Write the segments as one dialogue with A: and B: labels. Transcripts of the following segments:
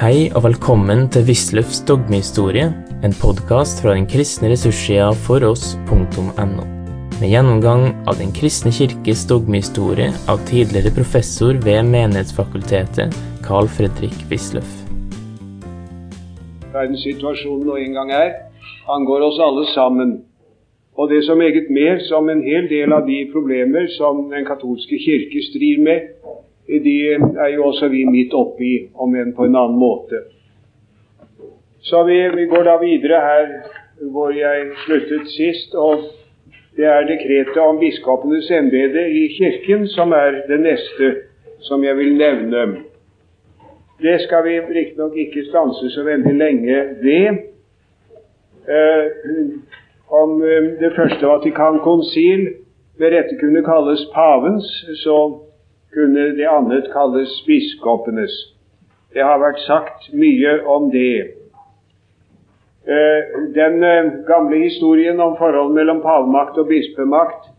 A: Hei og velkommen til Wisløffs dogmehistorie, en podkast fra den kristne ressurssida foross.no. Med gjennomgang av Den kristne kirkes dogmehistorie av tidligere professor ved Menighetsfakultetet, Carl Fredrik Wisløff.
B: Verdenssituasjonen nå en gang er, angår oss alle sammen. Og det som meget mer som en hel del av de problemer som den katolske kirke strir med, de er jo også vi midt oppi, om enn på en annen måte. Så vi, vi, går da videre her hvor jeg sluttet sist. og Det er dekretet om biskopenes embete i Kirken som er det neste som jeg vil nevne. Det skal vi riktignok ikke stanse så veldig lenge ved. Eh, om eh, det første Vatikankonsil med rette kunne kalles pavens, så kunne det annet kalles biskopenes. Det har vært sagt mye om det. Eh, den eh, gamle historien om forholdet mellom pavemakt og bispemakt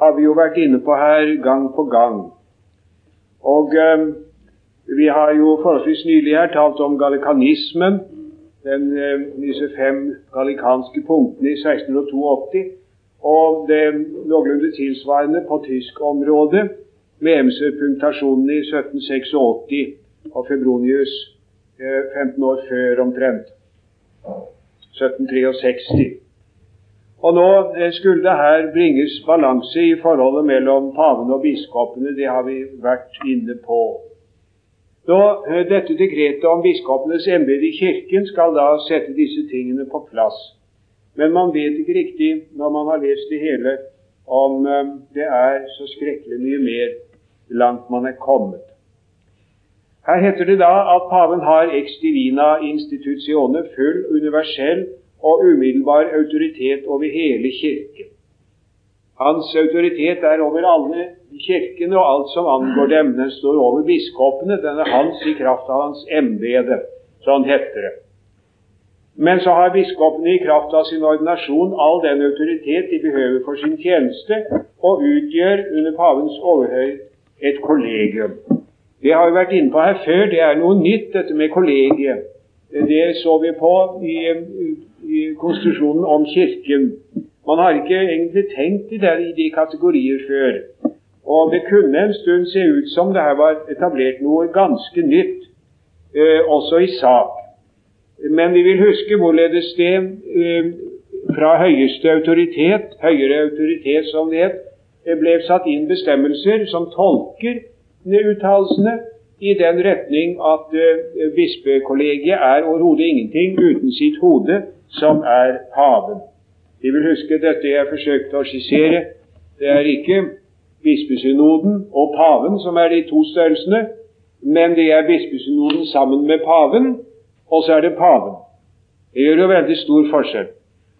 B: har vi jo vært inne på her gang på gang. Og eh, vi har jo forholdsvis nylig her talt om galikanismen, den, disse fem galikanske punktene i 1682, og det noenlunde tilsvarende på tysk område med Emser-punktasjonen i 1786 og Febronius 15 år før omtrent. 1763. Og nå skulle det her bringes balanse i forholdet mellom paven og biskopene. Det har vi vært inne på. Nå, Dette dekretet om biskopenes embete i Kirken skal da sette disse tingene på plass. Men man vet ikke riktig, når man har lest det hele, om det er så skrekkelig mye mer langt man er kommet. Her heter det da at paven har ex divina institutione, full, universell og umiddelbar autoritet over hele Kirken. Hans autoritet er over alle kirkene og alt som angår dem. Den står over biskopene. Den er hans i kraft av hans embete. Sånn heter det. Men så har biskopene i kraft av sin ordinasjon all den autoritet de behøver for sin tjeneste, og utgjør under pavens overhøyde et kollegium. Det har vi vært inne på her før. Det er noe nytt, dette med kollegiet. Det så vi på i, i konstitusjonen om Kirken. Man har ikke egentlig tenkt i, det, i de kategorier før. Og det kunne en stund se ut som det her var etablert noe ganske nytt, eh, også i sak. Men vi vil huske hvorledes det eh, fra høyeste autoritet, høyere autoritet som det het, ble satt inn bestemmelser som tolker uttalelsene i den retning at uh, bispekollegiet er overhodet ingenting uten sitt hode, som er paven. De vil huske dette jeg forsøkte å skissere. Det er ikke bispesynoden og paven som er de to størrelsene, men det er bispesynoden sammen med paven, og så er det paven. Det gjør jo veldig stor forskjell.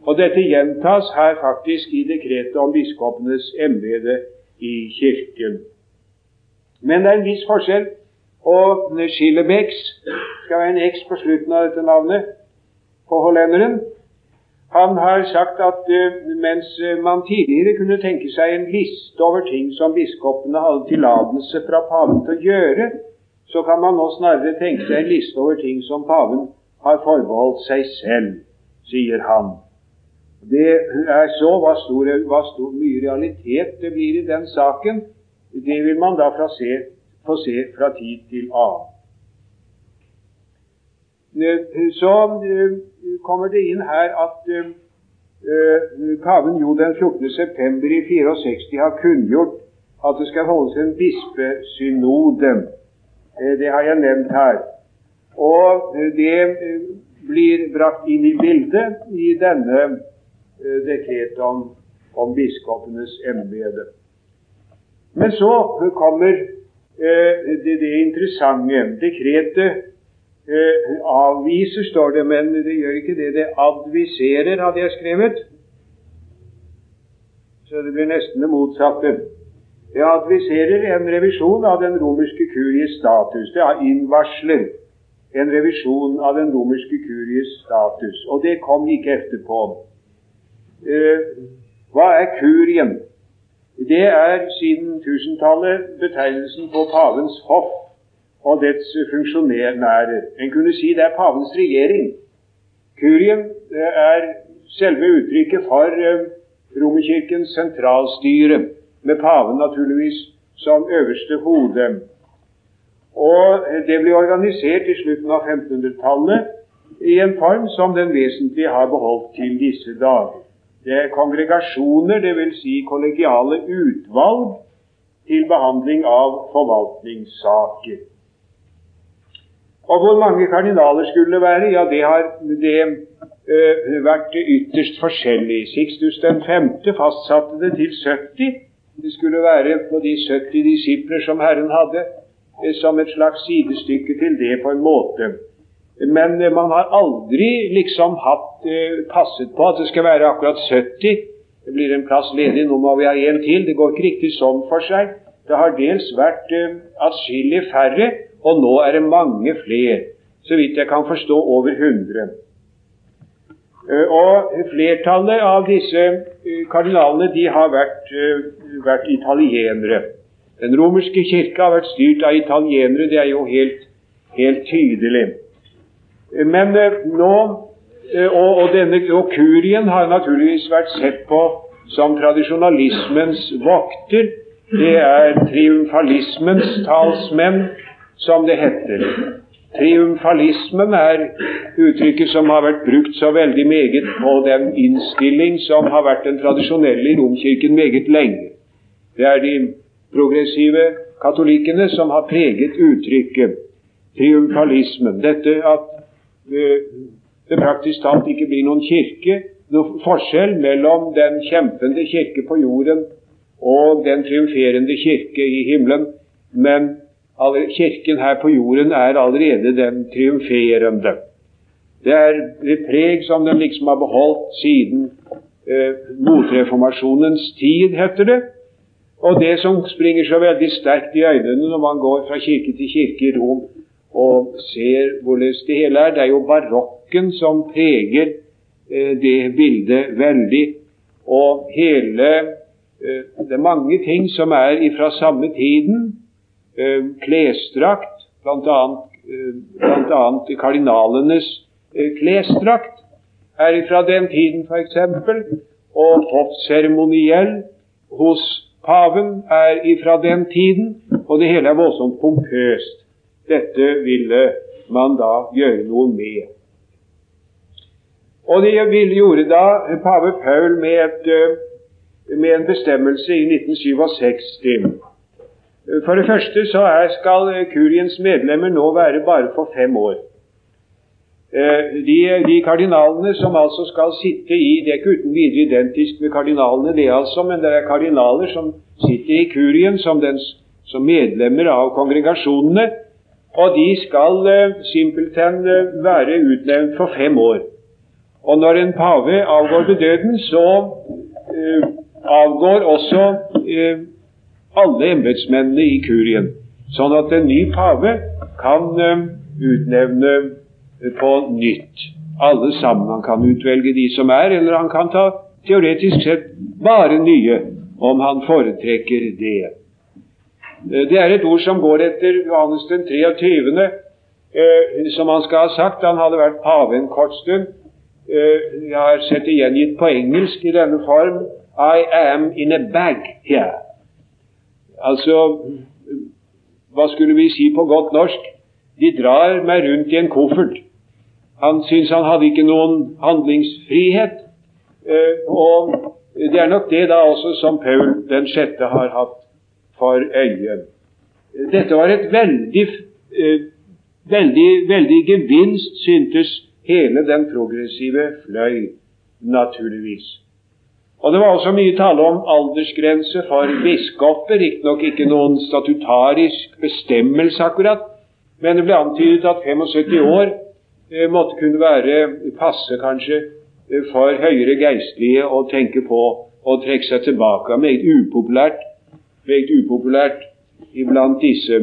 B: Og dette gjentas her faktisk i dekretet om biskopenes embete i Kirken. Men det er en viss forskjell. Og Schillebex skal være en X på slutten av dette navnet på hollenderen. Han har sagt at uh, mens man tidligere kunne tenke seg en liste over ting som biskopene hadde tillatelse fra paven til å gjøre, så kan man nå snarere tenke seg en liste over ting som paven har forbeholdt seg selv, sier han. Det er så hva, stor, hva stor, mye realitet det blir i den saken, det vil man da se, få se fra tid til annen. Så eh, kommer det inn her at uh, paven Jo den 14. september i 64 har kunngjort at det skal holdes en bispesynode. Det har jeg nevnt her. Og det blir brakt inn i bildet i denne Eh, dekret om, om biskopenes embete. Men så kommer eh, det, det, interessante. Dekretet eh, avviser, står det, men det gjør ikke det. Det adviserer, hadde jeg skrevet. Så det blir nesten det motsatte. Det adviserer en revisjon av den romerske kuries status. Det innvarsler en revisjon av den romerske kuries status. Og det kom ikke etterpå. Eh, hva er kurien? Det er siden tusentallet betegnelsen på pavens hoff. og dets funksjonærer. En kunne si det er pavens regjering. Kurien er selve uttrykket for Romerkirkens sentralstyre, med paven naturligvis som øverste hode. Og Det ble organisert i slutten av 1500-tallet i en form som den vesentlige har beholdt til disse dager. Det er kongregasjoner, dvs. Si kollegiale utvalg til behandling av forvaltningssaker. Og hvor mange kardinaler skulle det være? Ja, det har det øh, vært ytterst forskjellig. Sixtus den femte fastsatte det til 70. Det skulle være på de 70 disipler som Herren hadde, øh, som et slags sidestykke til det på en måte. Men øh, man har aldri liksom hatt eh, passet på at det skal være akkurat 70. Det blir en plass ledig, nå må vi ha en til. Det går ikke riktig sånn for seg. Det har dels vært eh, atskillig færre, og nå er det mange flere. Så vidt jeg kan forstå over 100. Eh, og flertallet av disse eh, kardinalene de har vært, vært, italienere. Den romerske kirke har vært styrt av italienere, det er jo helt, helt tydelig. Men nå og, og, denne, og kurien har naturligvis vært sett på som tradisjonalismens vokter. Det er triumfalismens talsmenn, som det heter. Triumfalismen er uttrykket som har vært brukt så veldig meget på den innstilling som har vært den tradisjonelle i Romkirken meget lenge. Det er de progressive katolikkene som har preget uttrykket triumfalismen. Dette at eh, det praktisk talt ikke blir noen kirke, noen forskjell mellom den kjempende kirke på jorden og den triumferende kirke i himmelen. Men kirken her på jorden er allerede den triumferende. Det er et preg som den liksom har beholdt siden eh, motreformasjonens tid, heter det. Og det som springer så veldig sterkt i øynene når man går fra kirke til kirke i Rom og ser hvordan det hele er, det er jo barokken som preger eh, det bildet veldig. Og hele Eh, det er mange ting som er fra samme tiden. Eh, klesdrakt, bl.a. Eh, kardinalenes klesdrakt er fra den tiden, f.eks. Og hoffseremoniell hos paven er fra den tiden. Og det hele er voldsomt pompøst. Dette ville man da gjøre noe med. Og det gjorde da pave Paul med et med en bestemmelse i 1967. For det første så er, skal kuriens medlemmer nå være bare for fem år. Eh, de, de, kardinalene som altså skal sitte i Det er ikke uten videre identisk med kardinalene, det altså, men det er kardinaler som sitter i kurien som, den, som medlemmer av kongregasjonene. Og de skal uh, simpelthen uh, være utnevnt for fem år. Og når en pave avgår ved døden, så uh, avgår også eh, alle embetsmennene i kurien, sånn at en ny pave kan eh, utnevne eh, på nytt alle sammen. Han kan utvelge de som er, eller han kan ta teoretisk sett bare nye, om han foretrekker det. Eh, det er et ord som går etter Johannes den 23., eh, som han skal ha sagt. Han hadde vært pave en kort stund. Eh, jeg har sett det gjengitt på engelsk i denne form. I am in a bag here. Altså, hva skulle vi si på godt norsk? De drar meg rundt i en koffert. Han syntes han hadde ikke noen handlingsfrihet. Og det er nok det da også som Paul den sjette har hatt for øye. Dette var et veldig, eh, veldig, veldig gevinst, syntes hele den progressive fløy, naturligvis. Og Det var også mye tale om aldersgrense for biskoper, riktignok ikke noen statutarisk bestemmelse akkurat, men det ble antydet at 75 år eh, måtte kunne være passe kanskje eh, for høyere geistlige å tenke på å trekke seg tilbake. Meget upopulært, meget upopulært iblant disse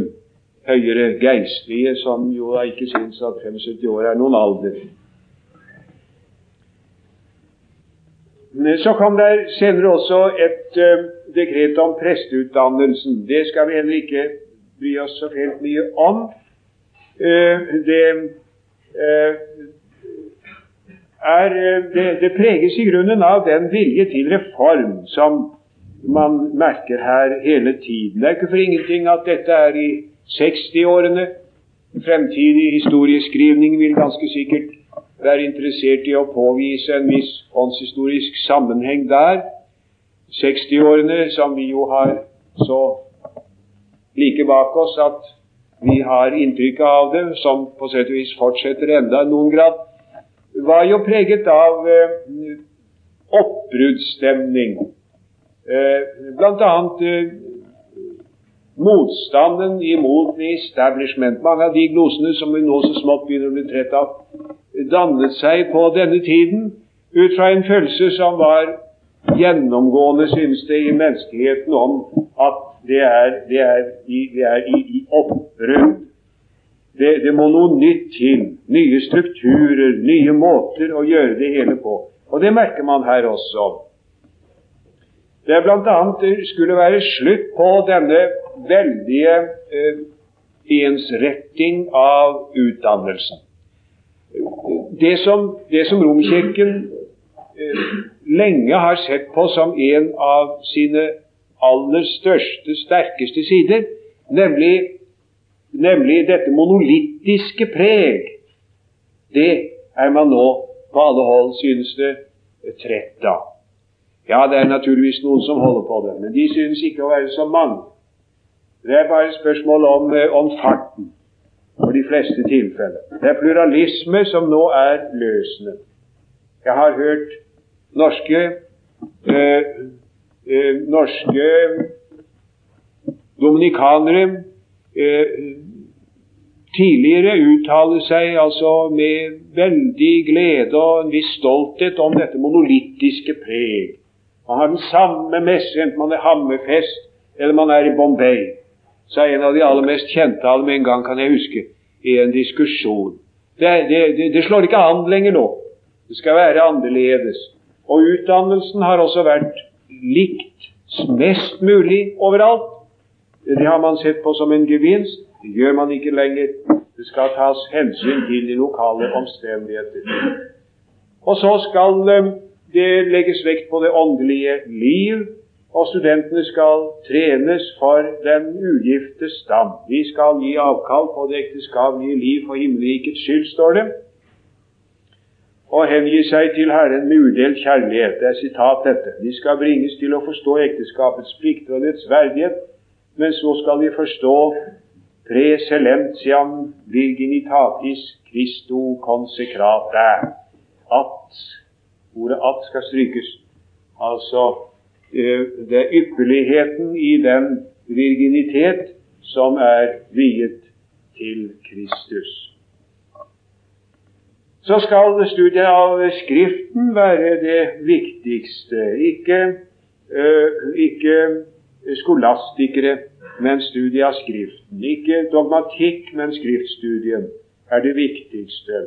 B: høyere geistlige, som jo da ikke syns at 75 år er noen alder. Så kom det senere også et uh, dekret om presteutdannelsen. Det skal vi heller ikke bry oss så helt mye om. det er det, det preges i grunnen av den vilje til reform som man merker her hele tiden. Det er ikke for ingenting at dette er i 60-årene. Fremtidig historieskrivning vil ganske sikkert være interessert i å påvise en viss åndshistorisk sammenheng der. 60-årene, som vi jo har så like bak oss at vi har inntrykket av det, som på sett og vis fortsetter enda i noen grad, var jo preget av eh, oppbruddsstemning. Eh, annet eh, motstanden imot establishment. Mange av de glosene som vi nå så smått begynner å bli trett av, dannet seg på denne tiden ut fra en følelse som var gjennomgående, synes det, i menneskeheten om at det er, det er, i, det er i, i oppbrudd. Det, det, må noe nytt til. Nye strukturer, nye måter å gjøre det hele på. Og det merker man her også. Det bl.a. skulle være slutt på denne veldige eh, ensretting av utdannelsen. Det som, det som Romkirken eh, lenge har sett på som en av sine aller største, sterkeste sider, nemlig, nemlig dette monolittiske preg, det er man nå på alle hold, synes det, trett av. Ja, det er naturligvis noen som holder på det, men de synes ikke å være så mange. Det er bare et spørsmål om, eh, om farten for de fleste tilfeller. Det er pluralisme som nå er løsende. Jeg har hørt norske eh, eh, norske dominikanere eh, tidligere uttale seg altså med veldig glede og en viss stolthet om dette monolittiske preg. Man har den samme messe enten man er Hammerfest eller man er i Bombay sa en av de aller mest kjente av dem en gang, kan jeg huske, i en diskusjon. Det, det, det, det slår ikke an lenger nå. Det skal være annerledes. Og utdannelsen har også vært likt mest mulig overalt. Det har man sett på som en gevinst. Det gjør man ikke lenger. Det skal tas hensyn til de lokale omstendigheter. Og så skal eh, det legges vekt på det åndelige liv og studentene skal trenes for den ugifte stand. De skal gi avkall på det ekteskapelige liv for himmelrikets skyld, står det, og hengi seg til Herren med udelt kjærlighet. Det er sitat dette. De skal bringes til å forstå ekteskapets plikter og dets verdighet, men så skal de forstå preselentiam virginitatis Christo consecrata. At Ordet 'at' skal strykes. Altså Eh, det er ypperligheten i den virginitet som er viet til Kristus. Så skal studiet av Skriften være det viktigste. Ikke, uh, ikke skolastikere, men studiet av Skriften. Ikke dogmatikk, men skriftstudien er det viktigste.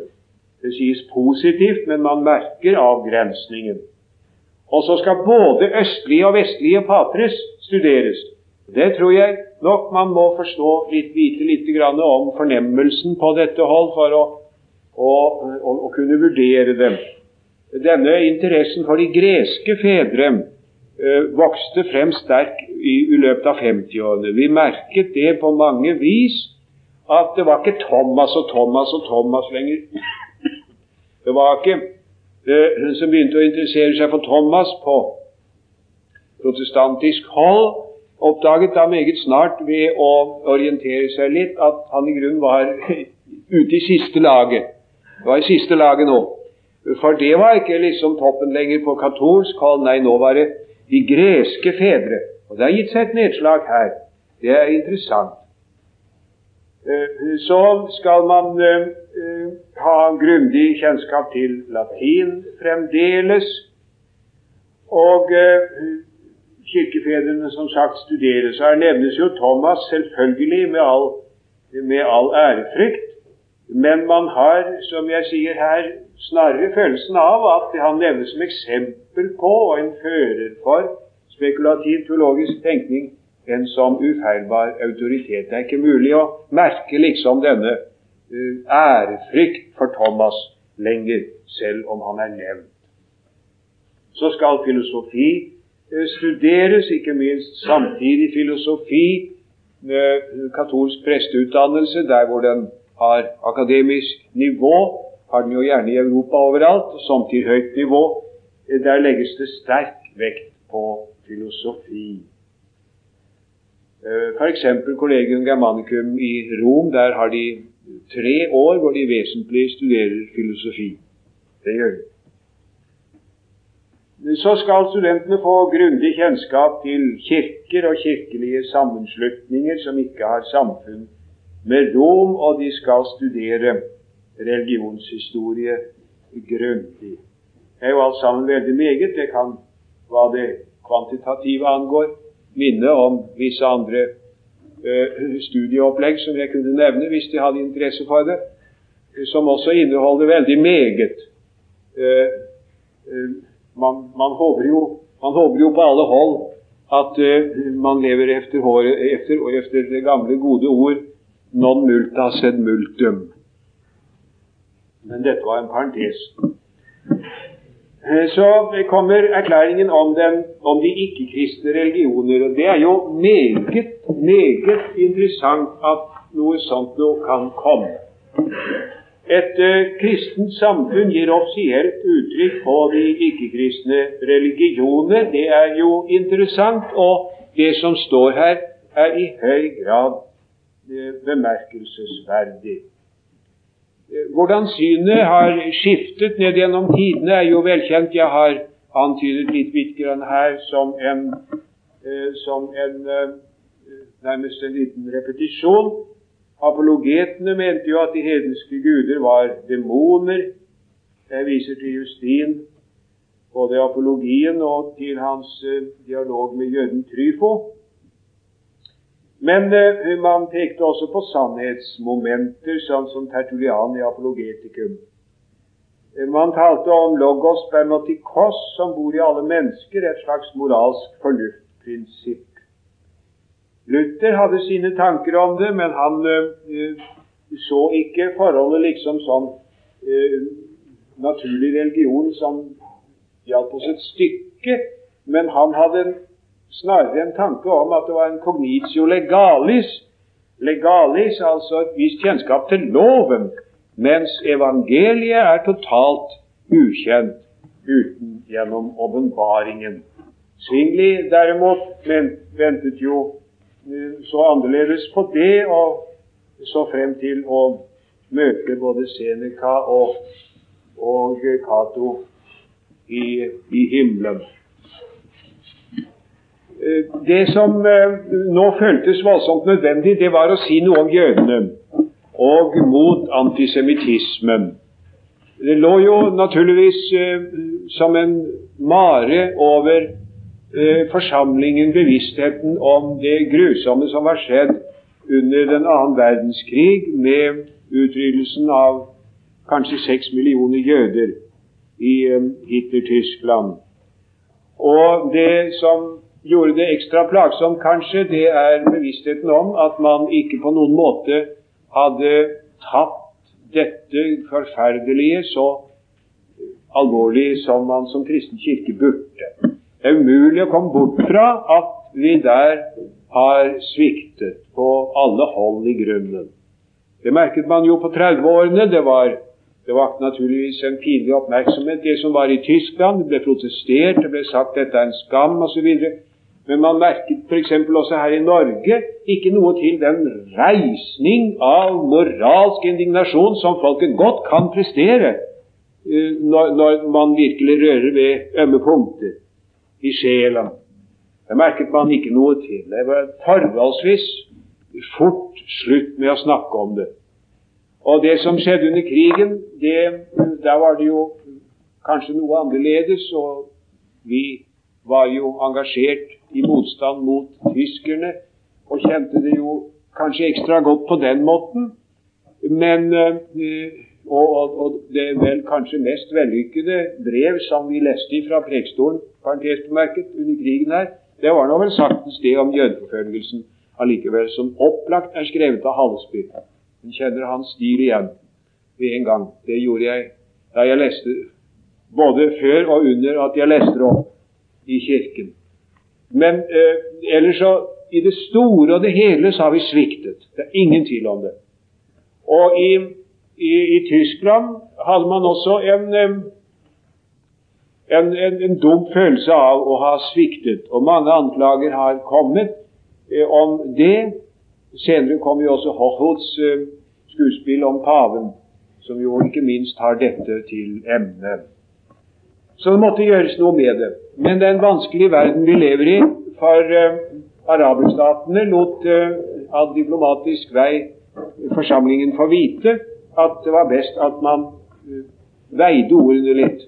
B: Det sies positivt, men man merker avgrensningen. Og så skal både østlige og vestlige patres studeres. Det tror jeg nok man må forstå litt, vite litt om fornemmelsen på dette hold for å, å, å, å kunne vurdere dem. Denne interessen for de greske fedre øh, vokste frem sterk i, i løpet av 50-årene. Vi merket det på mange vis at det var ikke Thomas og Thomas og Thomas lenger. Det var ikke eh, som begynte å interessere seg for Thomas på protestantisk hold, oppdaget da meget snart ved å orientere seg litt at han i grunnen var ute i siste laget. Det var i siste laget nå. For det var ikke liksom toppen lenger på katolsk hold. Nei, nå var det de greske fedre. Og det har gitt seg et nedslag her. Det er interessant. Eh, så skal man eh, ha grundig kjennskap til latin fremdeles. Og eh, kirkefedrene som sagt studeres. Her nevnes jo Thomas selvfølgelig med all, med all ærefrykt. Men man har, som jeg sier her, snarere følelsen av at han nevnes som eksempel på og en fører for spekulativ teologisk tenkning enn som ufeilbar autoritet. Det er ikke mulig å merke liksom denne uh, ærefrykt for Thomas lenger, selv om han er nevnt. Så skal filosofi uh, studeres, ikke minst samtidig filosofi med katolsk presteutdannelse, der hvor den har akademisk nivå, har den jo gjerne i Europa overalt, samtidig høyt nivå. Der legges det sterk vekt på filosofi. Eh, F.eks. Collegium Germanicum i Rom. Der har de tre år hvor de vesentlig studerer filosofi. Det gjør de. Så skal studentene få grundig kjennskap til kirker og kirkelige sammenslutninger som ikke har samfunn med Rom, og de skal studere religionshistorie grundig. Det er jo alt sammen veldig meget. Det kan, hva det kvantitative angår, minne om visse andre uh, studieopplegg som jeg kunne nevne hvis de hadde interesse for det, som også inneholder veldig meget. Uh, uh, man, man, håper jo, man, håper jo, på alle hold at man lever efter, håret, efter, efter det gamle, gode ord non multa sed multum. Men dette var en parentes. Eh, så kommer erklæringen om, den, om de ikke-kristne religioner. og Det er jo meget, meget interessant at noe sånt noe kan komme. Et uh, kristent samfunn gir offisielt uttrykk på de ikke-kristne religioner. Det er jo interessant, og det som står her, er i høy grad uh, bemerkelsesverdig. Hvordan synet har skiftet ned gjennom tidene, er jo velkjent. Jeg har antydet litt Wittgren her som en, eh, som en eh, nærmest en liten repetisjon. Apologetene mente jo at de hedenske guder var demoner. Jeg viser til Justin, både apologien og til hans eh, dialog med jøden Tryfo. Men eh, man pekte også på sannhetsmomenter, sånn som Tertulian i Apologetikum. Uh, man talte om logos bernotikos, som bor i alle mennesker, et slags moralsk fornuftprinsipp. Luther hadde sine tanker om det, men han eh, så ikke forholdet liksom sånn naturlig religion som hjalp oss et stykke, men han hadde en snarere en tanke om at det var en cognitio legalis. Legalis, altså et visst kjennskap til loven, mens evangeliet er totalt ukjent uten gjennom åpenbaringen. Svingli derimot ventet jo eh, så annerledes på det, og så frem til å møte både Seneca og, og Cato i, i himmelen. Eh, det som eh, nå føltes voldsomt nødvendig, det var å si noe om jødene og mot antisemittismen. Det lå jo naturligvis eh, som en mare over forsamlingen bevisstheten om det grusomme som var skjedd under den annen verdenskrig, med utryddelsen av kanskje seks millioner jøder i Hitler-Tyskland. Og det som gjorde det ekstra plagsomt, kanskje, det er bevisstheten om at man ikke på noen måte hadde tatt dette forferdelige så alvorlig som man som kristen kirke burde. Det er umulig å komme bort fra at vi der har sviktet på alle hold i grunnen. Det merket man jo på 30-årene. Det var det vakte naturligvis en pinlig oppmerksomhet, det som var i Tyskland. Det ble protestert, det ble sagt dette er en skam osv. Men man merket f.eks. også her i Norge ikke noe til den reisning av moralsk indignasjon som folket godt kan prestere eh, når, når man virkelig rører ved ømme punkter i sjela. Det merket man ikke noe til. Det var forholdsvis fort slutt med å snakke om det. Og det som skjedde under krigen, det, der var det jo kanskje noe annerledes, og vi var jo engasjert i motstand mot tyskerne, og kjente det jo kanskje ekstra godt på den måten. Men eh, og, og, og, det vel kanskje mest vellykkede brev som vi leste fra Prekestolen, parentesbemerket, under krigen her, det var nå vel saktens det om jødeforfølgelsen allikevel, som opplagt er skrevet av Hallesby. Vi kjenner hans stil igjen ved en gang. Det gjorde jeg da jeg leste både før og under at jeg leste det opp i kirken. Men eh, ellers så i det store og det hele så har vi sviktet. Det er ingen tvil om det. Og i, i, i Tyskland hadde man også en, en, en, en, dum følelse av å ha sviktet. Og mange anklager har kommet eh, om det. Senere kom jo også Hochholz eh, skuespill om paven, som jo ikke minst har dette til emne. Så det måtte gjøres noe med det. Men det er en vanskelig verden vi lever i. For eh, araberstatene lot eh, av diplomatisk vei forsamlingen få vite at det var best at man eh, veide ordene litt.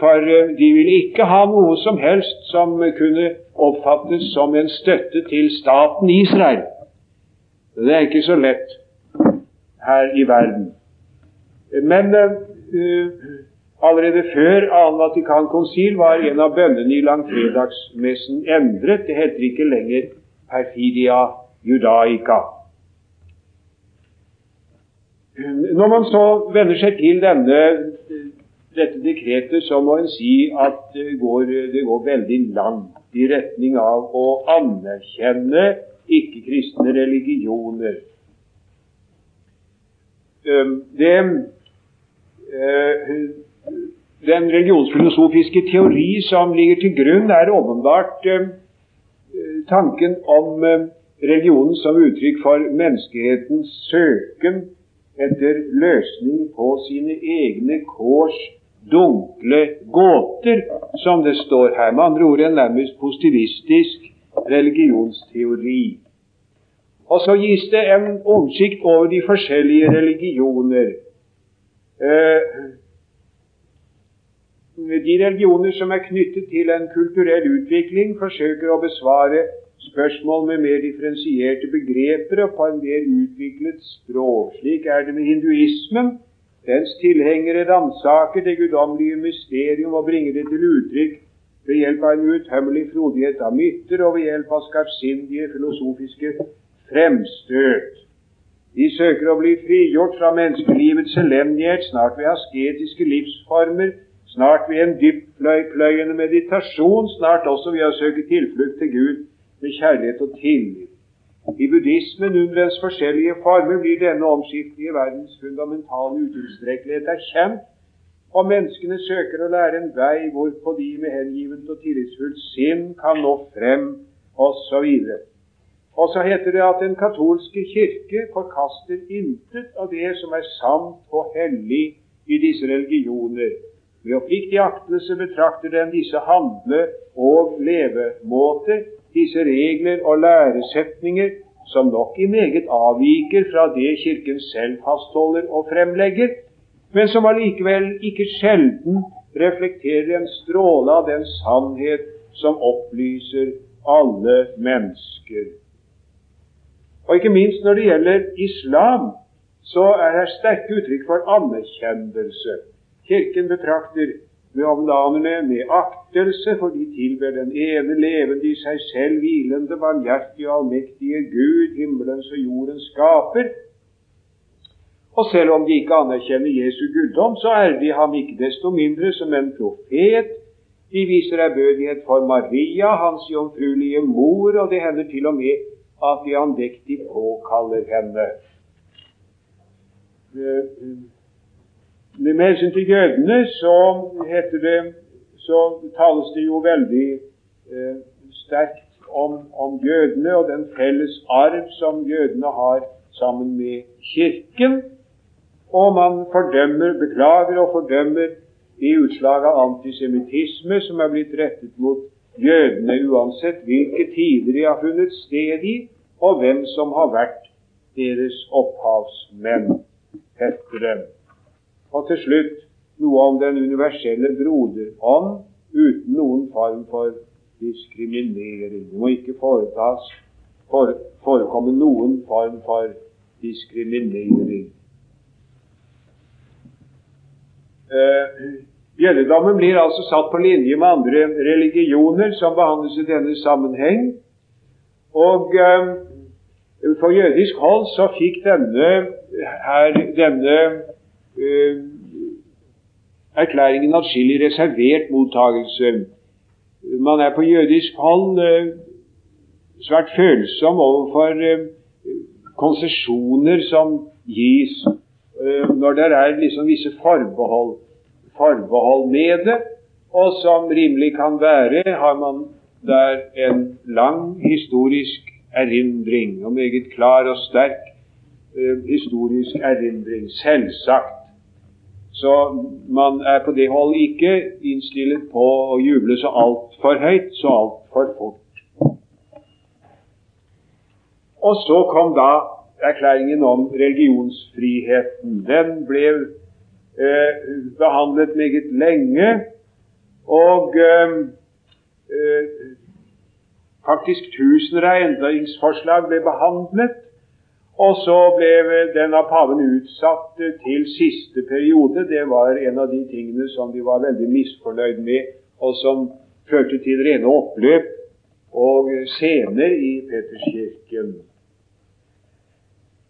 B: For de ville ikke ha noe som helst som kunne oppfattes som en støtte til staten Israel. Det er ikke så lett her i verden. Men uh, Allerede før annen Vatikankonsil var en av bønnene i langfredagsmessen endret. Det heter ikke lenger perfidia judaica. Når man så vender seg til denne, dette dekretet, så må en si at det går, det går veldig langt i retning av å anerkjenne ikke-kristne religioner. Det eh, den religionsfilosofiske teori som ligger til grunn, er åpenbart eh, tanken om eh, religionen som uttrykk for menneskehetens søken etter løsning på sine egne kårs dunkle gåter, som det står her. Med andre ord en nærmest positivistisk religionsteori. Og så gis det en oversikt over de forskjellige religioner. Eh, de religioner som er knyttet til en kulturell utvikling, forsøker å besvare spørsmål med mer differensierte begreper og på en mer utviklet språk. Slik er det med hinduismen. Dens tilhengere ransaker det guddommelige mysterium og bringer det til uttrykk ved hjelp av en utømmelig frodighet av mytter og ved hjelp av skarpsindige filosofiske fremstøt. De søker å bli frigjort fra menneskelivets elendighet, snart ved asketiske livsformer, snart ved en dyptpløyende meditasjon, snart også ved å søke tilflukt til Gud med kjærlighet og tillit. I buddhismen under dens forskjellige former blir denne omskiftelige verdens fundamentale utilstrekkelighet erkjent, og menneskene søker å lære en vei hvorpå de med hengivent og tillitsfullt sinn kan nå frem, osv. Og så heter det at den katolske kirke forkaster intet av det som er sant og hellig i disse religioner, ved oppriktig aktelse betrakter den disse handle- og levemåter, disse regler og læresetninger, som nok i meget avviker fra det Kirken selv fastholder og fremlegger, men som allikevel ikke sjelden reflekterer en stråle av den sannhet som opplyser alle mennesker. Og ikke minst når det gjelder islam, så er det sterke uttrykk for anerkjennelse. Kirken betrakter muhammedanerne med aktelse, for de tilber den ene levende i seg selv hvilende, barmhjertige og allmektige Gud, himmelens og jordens skaper. Og selv om de ikke anerkjenner Jesu guddom, så er de ham ikke desto mindre som en profet. De viser ærbødighet for Maria, hans jomfruelige mor, og det hender til og med at de andektig påkaller henne. Med hensyn til jødene så heter det så tales det jo veldig eh, sterkt om, om, jødene og den felles arv som jødene har sammen med Kirken. Og man fordømmer, beklager og fordømmer de utslag av antisemittisme som er blitt rettet mot jødene, uansett hvilke tider de har funnet sted i, og hvem som har vært deres opphavsmenn, heter det. Og til slutt noe om den universelle broderånd uten noen form for diskriminering. Det må ikke foretas, for, forekomme noen form for diskriminering. Eh, blir altså satt på linje med andre religioner som behandles i denne sammenheng. Og eh, For jødisk hold så fikk denne, her, denne erklæringen atskillig reservert mottagelse. Man er på jødisk hold uh, svært følsom overfor uh, konsesjoner som gis når det er liksom visse forbehold, forbehold med det, og som rimelig kan være, har man der en lang historisk erindring, og meget klar og sterk eh, historisk erindring. Selvsagt. Så man er på det hold ikke innstillet på å juble så altfor høyt, så altfor fort. Og så kom da erklæringen om religionsfriheten. Den ble eh, behandlet meget lenge, og eh, eh Faktisk tusen av endringsforslag ble behandlet, og så ble den av paven utsatt til siste periode. Det var en av de tingene som de var veldig misfornøyd med, og som førte til rene oppløp og scener i Peterskirken.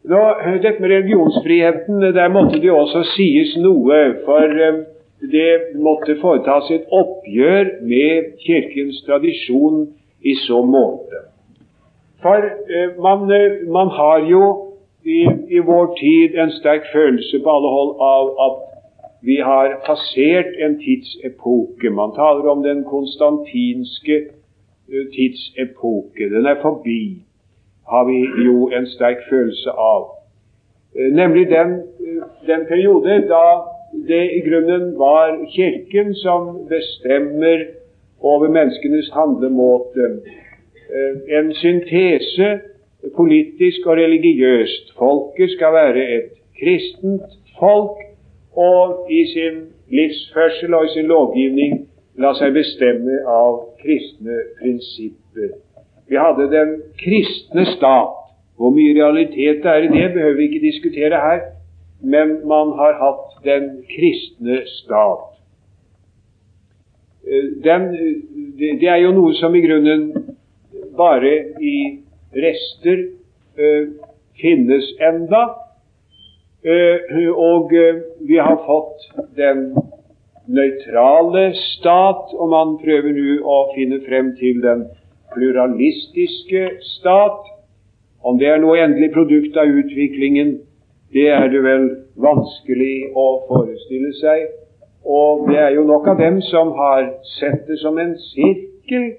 B: Nå, dette med religionsfriheten, der måtte det også sies noe. For eh, det måtte foretas et oppgjør med Kirkens tradisjon i så måte. For eh, man, eh, man, har jo i, i, vår tid en sterk følelse på alle hold av at vi har passert en tidsepoke. Man taler om den konstantinske uh, tidsepoke. Den er forbi, har vi jo en sterk følelse av. Nemlig den, den periode da det i grunnen var Kirken som bestemmer over menneskenes handlemåte. Eh, en syntese politisk og religiøst. Folket skal være et kristent folk, og i sin livsførsel og i sin lovgivning la seg bestemme av kristne prinsipper. Vi hadde den kristne stat. Hvor mye realitet det er i det, behøver vi ikke diskutere her, men man har hatt den kristne stat. Eh, den, det er jo noe som i grunnen bare i rester uh, finnes enda. Uh, og uh, vi har fått den nøytrale stat, og man prøver nå å finne frem til den pluralistiske stat. Om det er noe endelig produkt av utviklingen, det er det vel vanskelig å forestille seg. Og det er jo nok av dem som har sett det som en sirkel.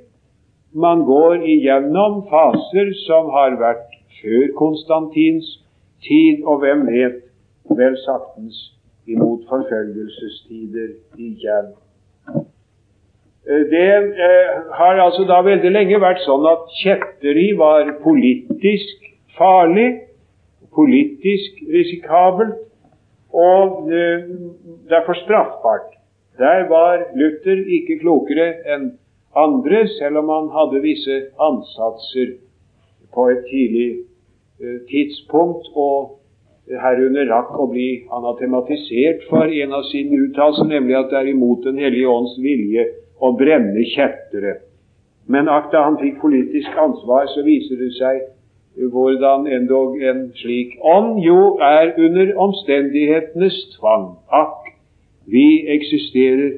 B: Man går igjennom faser som har vært før Konstantins tid, og hvem vet, vel saktens imot forfølgelsestider igjen. Eh, det eh, har altså da veldig lenge vært sånn at kjetteri var politisk farlig, politisk risikabelt, og eh, derfor straffbart. Der var Luther ikke klokere enn andre, selv om han hadde visse ansatser på et tidlig eh, tidspunkt, og herunder rakk å bli anatematisert for en av sine uttalelser, nemlig at det er imot Den hellige ånds vilje å brenne kjettere. Men akk da han fikk politisk ansvar, så viser det seg hvordan endog en slik ånd jo er under omstendighetenes tvang. Akk, vi eksisterer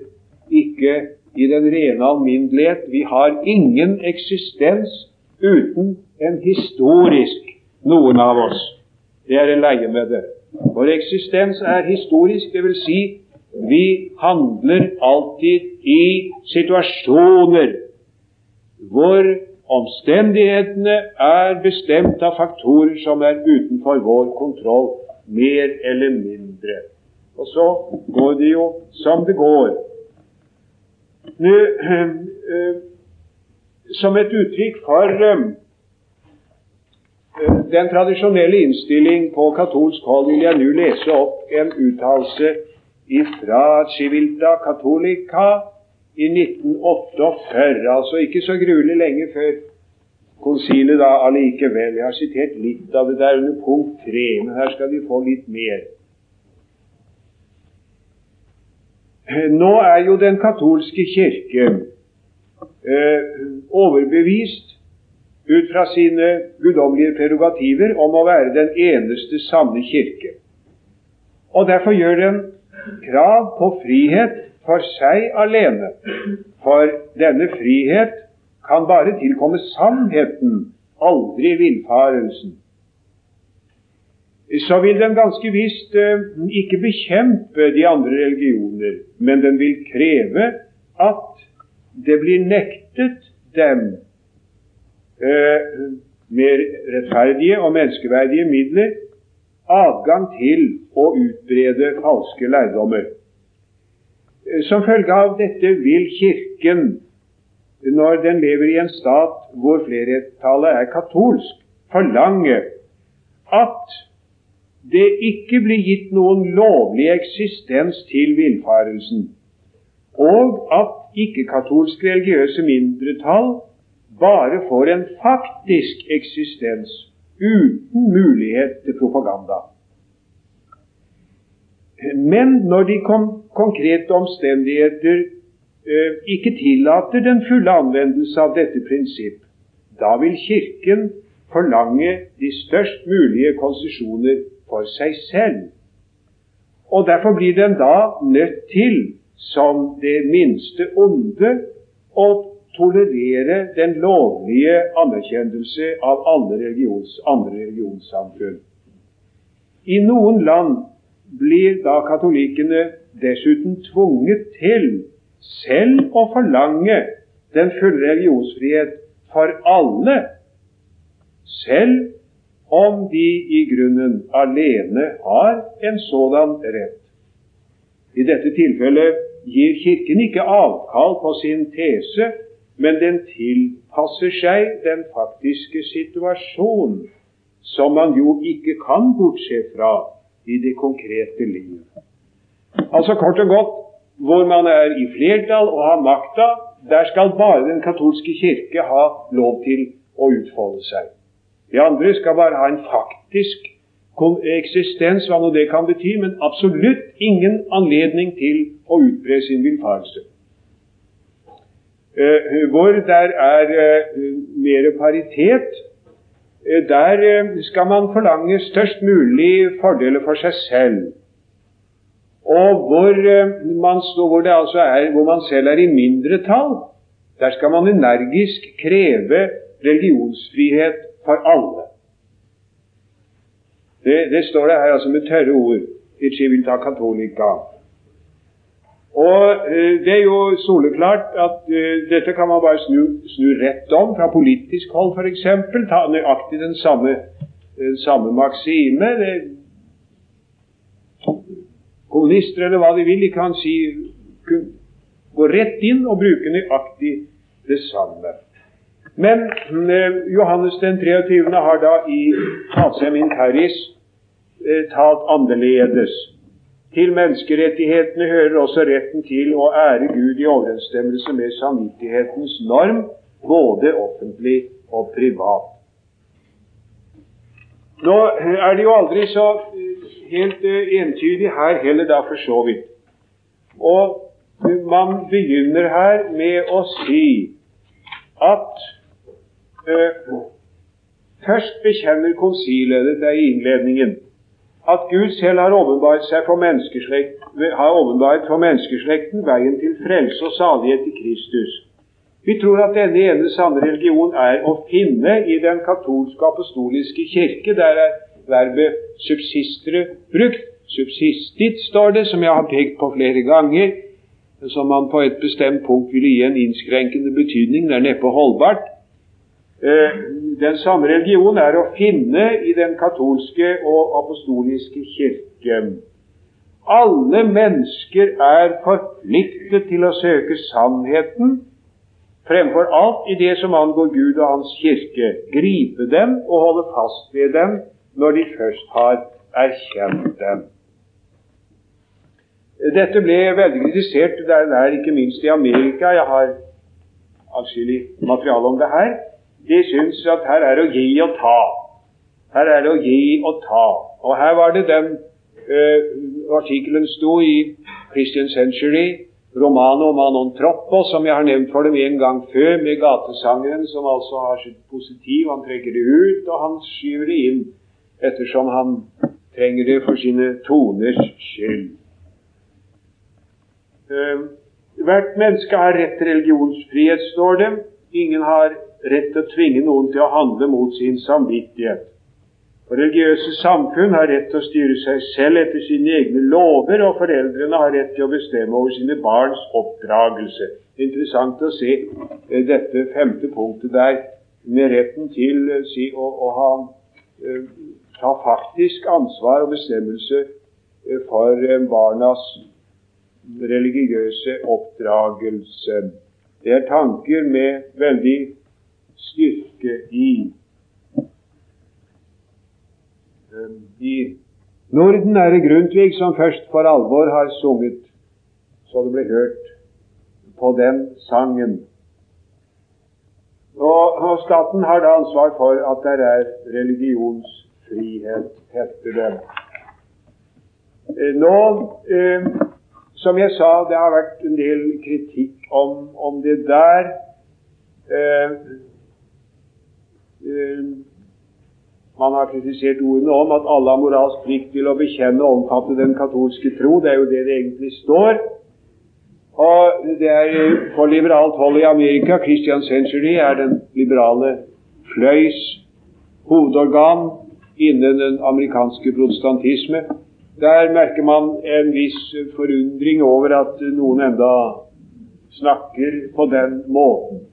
B: ikke i den rene alminnelighet. Vi har ingen eksistens uten en historisk, noen av oss. Det er en leie med det. Vår eksistens er historisk, dvs. Si, vi handler alltid i situasjoner hvor Omstendighetene er bestemt av faktorer som er utenfor vår kontroll, mer eller mindre. Og så går det jo som det går. Nå, øh, som et uttrykk for den tradisjonelle innstilling på katolsk hold vil jeg nå lese opp en uttalelse fra Civilta Catolica i 1948, altså ikke så gruelig lenge før konsilet da allikevel. Jeg har sitert litt av det der under punkt tre, men her skal vi få litt mer. Nå er jo den katolske kirke eh, overbevist ut fra sine guddommelige prerogativer om å være den eneste sanne kirke. Og derfor gjør den krav på frihet for seg alene, for denne frihet kan bare tilkomme sannheten, aldri villfarelsen. Så vil den ganske visst eh, ikke bekjempe de andre religioner, men den vil kreve at det blir nektet dem eh, med rettferdige og menneskeverdige midler adgang til å utbrede falske lærdommer. Eh, som følge av dette vil Kirken, når den lever i en stat hvor flertallet er katolsk, forlange at det ikke blir gitt noen lovlig eksistens til villfarelsen, og at ikke-katolske religiøse mindretall bare får en faktisk eksistens uten mulighet til propaganda. Men når de konkrete omstendigheter eh, ikke tillater den fulle anvendelse av dette prinsipp, da vil Kirken forlange de størst mulige konsesjoner for seg selv. Og Derfor blir den da nødt til som det minste onde å tolerere den lovlige anerkjennelse av alle religions, andre religionssamfunn. I noen land blir da katolikkene dessuten tvunget til selv å forlange den fulle religionsfrihet for alle, selv om de i grunnen alene har en sådan rett. I dette tilfellet gir Kirken ikke avkall på sin tese, men den tilpasser seg den faktiske situasjon, som man jo ikke kan bortse fra i det konkrete liv. Altså kort og godt hvor man er i flertall og har makta, der skal bare den katolske kirke ha lov til å utfolde seg. De andre skal bare ha en faktisk eksistens, hva nå det kan bety, men absolutt ingen anledning til å utbre sin villfarelse. Uh, hvor der er uh, mer paritet, uh, der skal man forlange størst mulig fordeler for seg selv. Og hvor man, hvor, altså er, hvor man selv er i mindretall, der skal man energisk kreve religionsfrihet for alle. Det, det står det her altså med tørre ord i Civilta Catholica. Og eh, Det er jo soleklart at eh, dette kan man bare snu, snu rett om fra politisk hold, f.eks. Ta nøyaktig den samme, den samme maksime. Det, kommunister eller hva de vil, de kan si gå rett inn og bruke nøyaktig det samme. Men Johannes den 23. har da i Pacem Interis Eh, talt annerledes. Til menneskerettighetene hører også retten til å ære Gud i overensstemmelse med samvittighetens norm, både offentlig og privat. Nå er det jo aldri så eh, helt entydig her heller, da, for så vidt. Og man begynner her med å si at Først bekjenner konsilet, dette er i innledningen, at Gud selv har åpenbart for menneskeslekten veien til frelse og salighet i Kristus. Vi tror at denne ene sanne religion er å finne i den katolske apostoliske kirke. Der er verbet 'subsistere' brukt. 'Subsistit' står det, som jeg har pekt på flere ganger, som man på et bestemt punkt ville gi en innskrenkende betydning. Det er neppe holdbart. Eh, den samme religion er å finne i den katolske og apostoliske kirke. Alle mennesker er forpliktet til å søke sannheten fremfor alt i det som angår Gud og Hans kirke. Gripe dem og holde fast ved dem når de først har erkjent dem. Dette ble veldig kritisert det er ikke minst i Amerika. Jeg har atskillig materiale om det her de syns at her er det å gi og ta. Her er det å gi og ta. Og her var det den uh, artikkelen sto i Christian Century romanen om Anon Troppo, som jeg har nevnt for dem en gang før, med gatesangeren som altså har sitt positiv. Han trekker det ut, og han skyver det inn ettersom han trenger det for sine toners skyld. Uh, hvert menneske har rett til religionsfrihet, står det. Ingen har rett til å tvinge noen til å handle mot sin samvittighet. For religiøse samfunn har rett til å styre seg selv etter sine egne lover, og foreldrene har rett til å bestemme over sine barns oppdragelse. Interessant å se eh, dette femte punktet der, med retten til eh, si, å, å ha, eh, ta faktisk ansvar og bestemmelse for barnas religiøse oppdragelse. Det er tanker med veldig styrke i i Norden er det Grundtvig som først for alvor har sunget så det ble hørt på den sangen. Og, og staten har da ansvar for at det er religionsfrihet, heter det. Eh, nå, eh, som jeg sa, det har vært en del kritikk om, om det der. Eh, man har kritisert ordene om at alle har moralsk plikt til å bekjenne og omfatte den katolske tro. Det er jo det det egentlig står. Og det er På liberalt hold i Amerika Christian Century er den liberale fløys hovedorgan innen den amerikanske protestantisme. Der merker man en viss forundring over at noen enda snakker på den måten.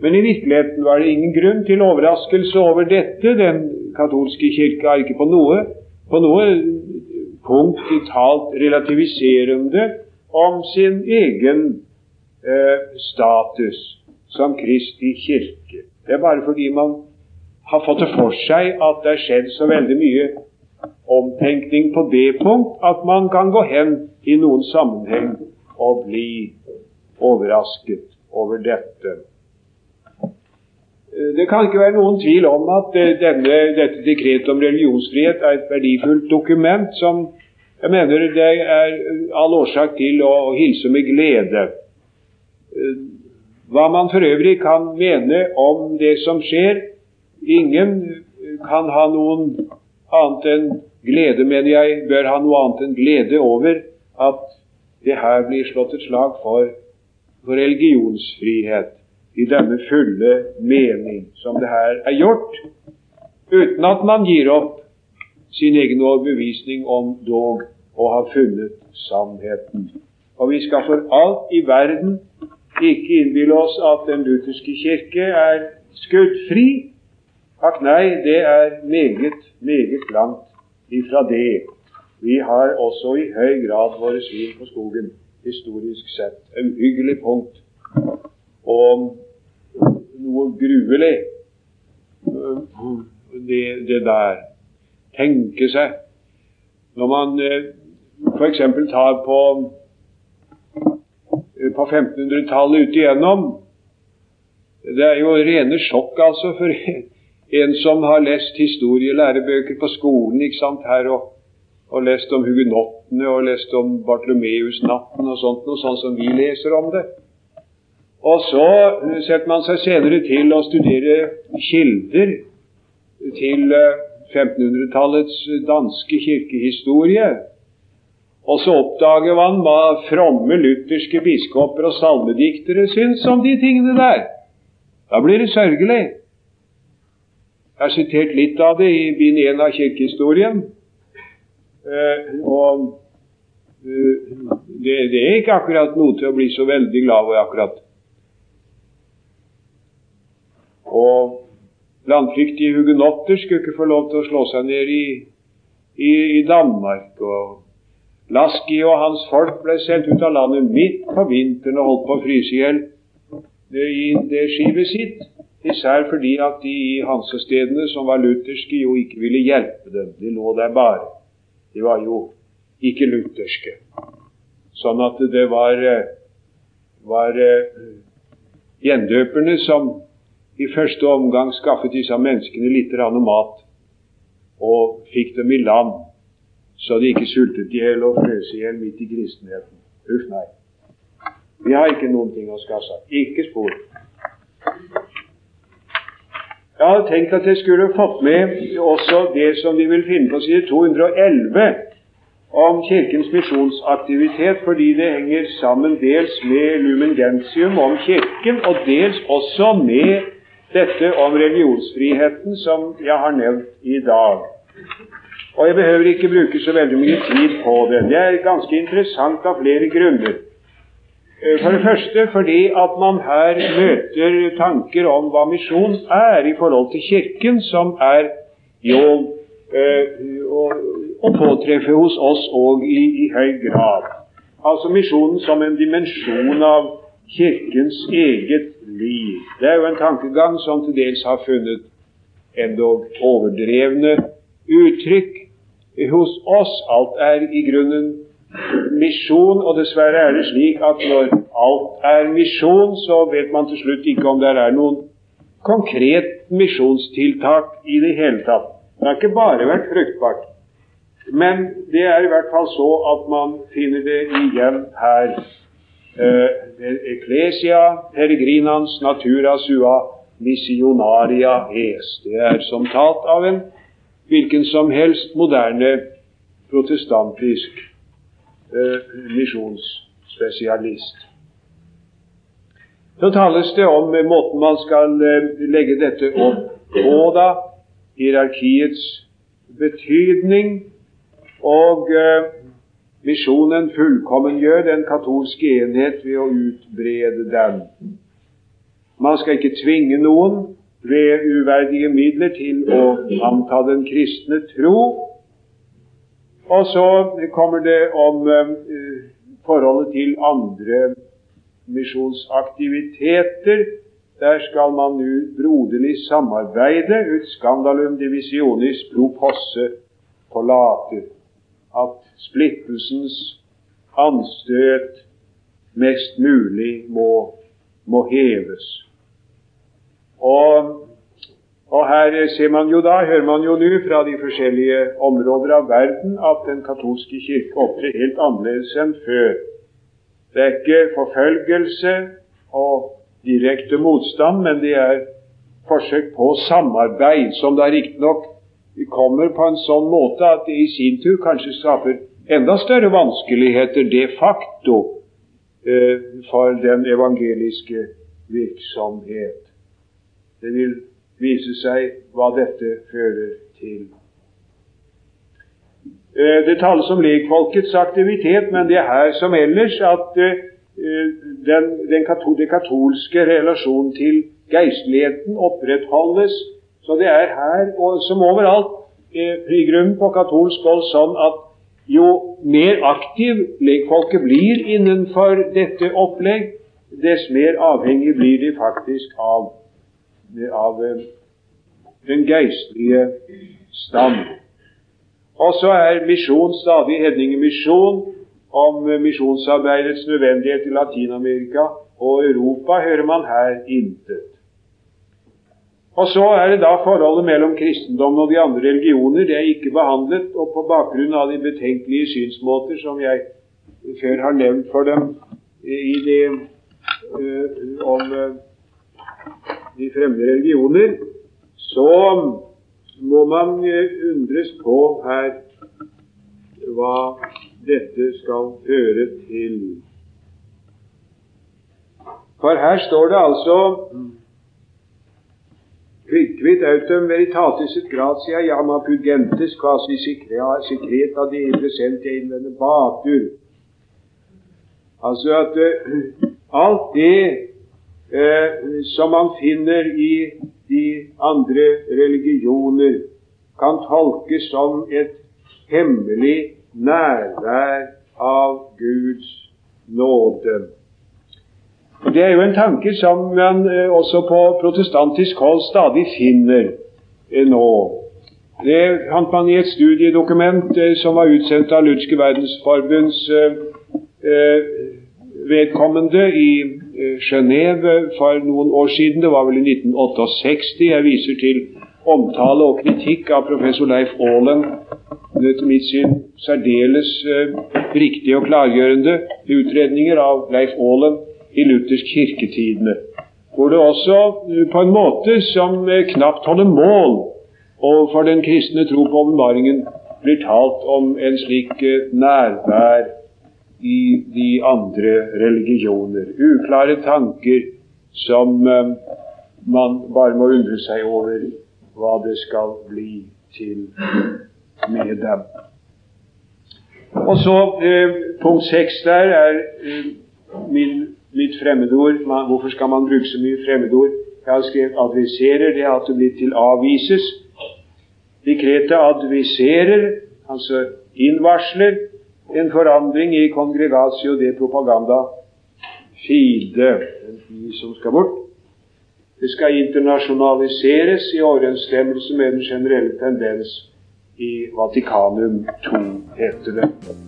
B: Men i virkeligheten var det ingen grunn til overraskelse over dette. Den katolske kirke har ikke på noe, på noe punkt talt relativiserende om sin egen eh, status som Kristi kirke. Det er bare fordi man har fått det for seg at det er skjedd så veldig mye omtenkning på det punkt at man kan gå hen i noen sammenheng og bli overrasket over dette. Det kan ikke være noen tvil om at eh, denne, dette dekretet om religionsfrihet er et verdifullt dokument som jeg mener det er all årsak til å hilse med glede. Eh, hva man for øvrig kan mene om det som skjer Ingen kan ha noen annet enn glede, mener jeg, bør ha noe annet enn glede over at det her blir slått et slag for, for religionsfrihet i denne fulle mening som det her er gjort, uten at man gir opp sin egen overbevisning om dog å ha funnet sannheten. Og vi skal for alt i verden ikke innbille oss at den lutherske kirke er skuddfri. Takk nei, det er meget, meget langt ifra det. Vi har også i høy grad våre svin på skogen, historisk sett. Et uhyggelig punkt. Og noe gruelig, det, det der. Tenke seg Når man eh, f.eks. tar på, eh, på 1500-tallet ut igjennom Det er jo rene sjokk, altså, for en som har lest historielærebøker på skolen ikke sant, her og, og lest om hugenottene og lest om Bartlomeus-natten og sånt, noe sånt som vi leser om det. Og så setter man seg senere til å studere kilder til 1500-tallets eh, danske kirkehistorie. Og så oppdager man hva fromme lutherske biskoper og salmediktere syns om de tingene der. Da blir det sørgelig. Jeg har sitert litt av det i bind 1 av kirkehistorien. Eh, og eh, det, det, er ikke akkurat noe til å bli så veldig glad over akkurat. Og landflyktige hugenotter skulle ikke få lov til å slå seg ned i, i, i Danmark. og Laski og hans folk ble sendt ut av landet midt på vinteren og holdt på å fryse i hjel i det skipet sitt. Især fordi at de i hansestedene som var lutherske, jo ikke ville hjelpe dem. De lå der bare. De var jo ikke lutherske. Sånn at det var, eh, var uh, gjendøperne som i første omgang skaffet disse menneskene litt mat og fikk dem i land, så de ikke sultet i hjel og frøs i hjel midt i kristenheten. Uff, nei. Vi har ikke noen ting å skasse. Ikke spor. Jeg hadde tenkt at jeg skulle fått med også det som vi vil finne på side 211 om Kirkens misjonsaktivitet, fordi det henger sammen dels med Lumen Gentium om Kirken, og dels også med dette om religionsfriheten som jeg har nevnt i dag. Og jeg behøver ikke bruke så veldig mye tid på det. Det er ganske interessant av flere grunner. Eh, for det første fordi at man her møter tanker om hva misjon er i forhold til Kirken, som er jo å, å, påtreffe hos oss òg i, i høy grad. Altså misjonen som en dimensjon av Kirkens eget liv. Det er jo en tankegang som til dels har funnet endog overdrevne uttrykk hos oss. Alt er i grunnen misjon, og dessverre er det slik at når alt er misjon, så vet man til slutt ikke om det er noen konkret misjonstiltak i det hele tatt. Det har ikke bare vært fruktbart. Men det er i hvert fall så at man finner det igjen her. Uh, Ecclesia peregrinans natura sua missionaria es. Det er som talt av en hvilken som helst moderne protestantisk eh, misjonsspesialist. Så tales det om måten man skal eh, legge dette opp på, da, hierarkiets betydning, og eh, misjonen fullkommengjør den katolske enhet ved å utbrede den. Man skal ikke tvinge noen, ved uverdige midler til å anta den kristne tro. Og så kommer det om uh, forholdet til andre misjonsaktiviteter. Der skal man nå broderlig samarbeide. Ut skandalum divisionis pro posse forlater. At splittelsens anstøt mest mulig må, må heves. Og, og, her ser man jo da, hører man jo nå fra de forskjellige områder av verden at den katolske kirke opptrer helt annerledes enn før. Det er ikke forfølgelse og direkte motstand, men det er forsøk på samarbeid, som da riktignok kommer på en sånn måte at det i sin tur kanskje skaper enda større vanskeligheter de facto eh, for den evangeliske virksomhet. Det vil vise seg hva dette fører til. Eh, det tales om lekfolkets aktivitet, men det er her som ellers at eh, den, den det katolske relasjonen til geistligheten opprettholdes. Så det er her, og som overalt, i grunnen på katolsk hold sånn at jo mer aktiv lekfolket blir innenfor dette opplegg, dess mer avhengig blir de faktisk av av eh, den geistlige stand. Og så er misjon stadig hedningemisjon om eh, misjonsarbeidets nødvendighet i Latin-Amerika og Europa hører man her intet. Og så er det da forholdet mellom kristendommen og de andre religioner. Det er ikke behandlet, og på bakgrunn av de betenkelige synsmåter som jeg før har nevnt for dem i det uh, om uh, de fremmede religioner, så må man eh, undres på her hva dette skal føre til. For her står det altså Quicquid autum veritatis et gratia jama pugentes quasi secreta de presente innvende batur. Altså at uh, alt det uh, som man finner i de andre religioner, kan tolkes som et hemmelig nærvær av Guds nåde. Og Det er jo en tanke som man eh, også på protestantisk hold stadig finner eh, nå. Det fant man i et studiedokument eh, som var utsendt av Lutske verdensforbunds vedkommende i Genéve for noen år siden, det var vel i 1968. Jeg viser til omtale og kritikk av professor Leif Aalen. Etter mitt syn særdeles riktige og klargjørende utredninger av Leif Aalen i luthersk kirketidene, hvor det også på en måte som knapt holder mål overfor den kristne tro på åpenbaringen, blir talt om en slik nærvær i de andre religioner. Uklare tanker som man bare må undre seg over hva det skal bli til med dem. Og så eh, punkt seks der er eh, min, mitt fremmedord. Man, hvorfor skal man bruke så mye fremmedord? Jeg har skrevet 'adviserer'. Det har blir til 'avvises'. Dekretet adviserer, altså innvarsler, en forandring i kongregatio de propaganda fide, de som skal bort. Det skal internasjonaliseres i overensstemmelse med den generelle tendens i Vatikanum II, heter det.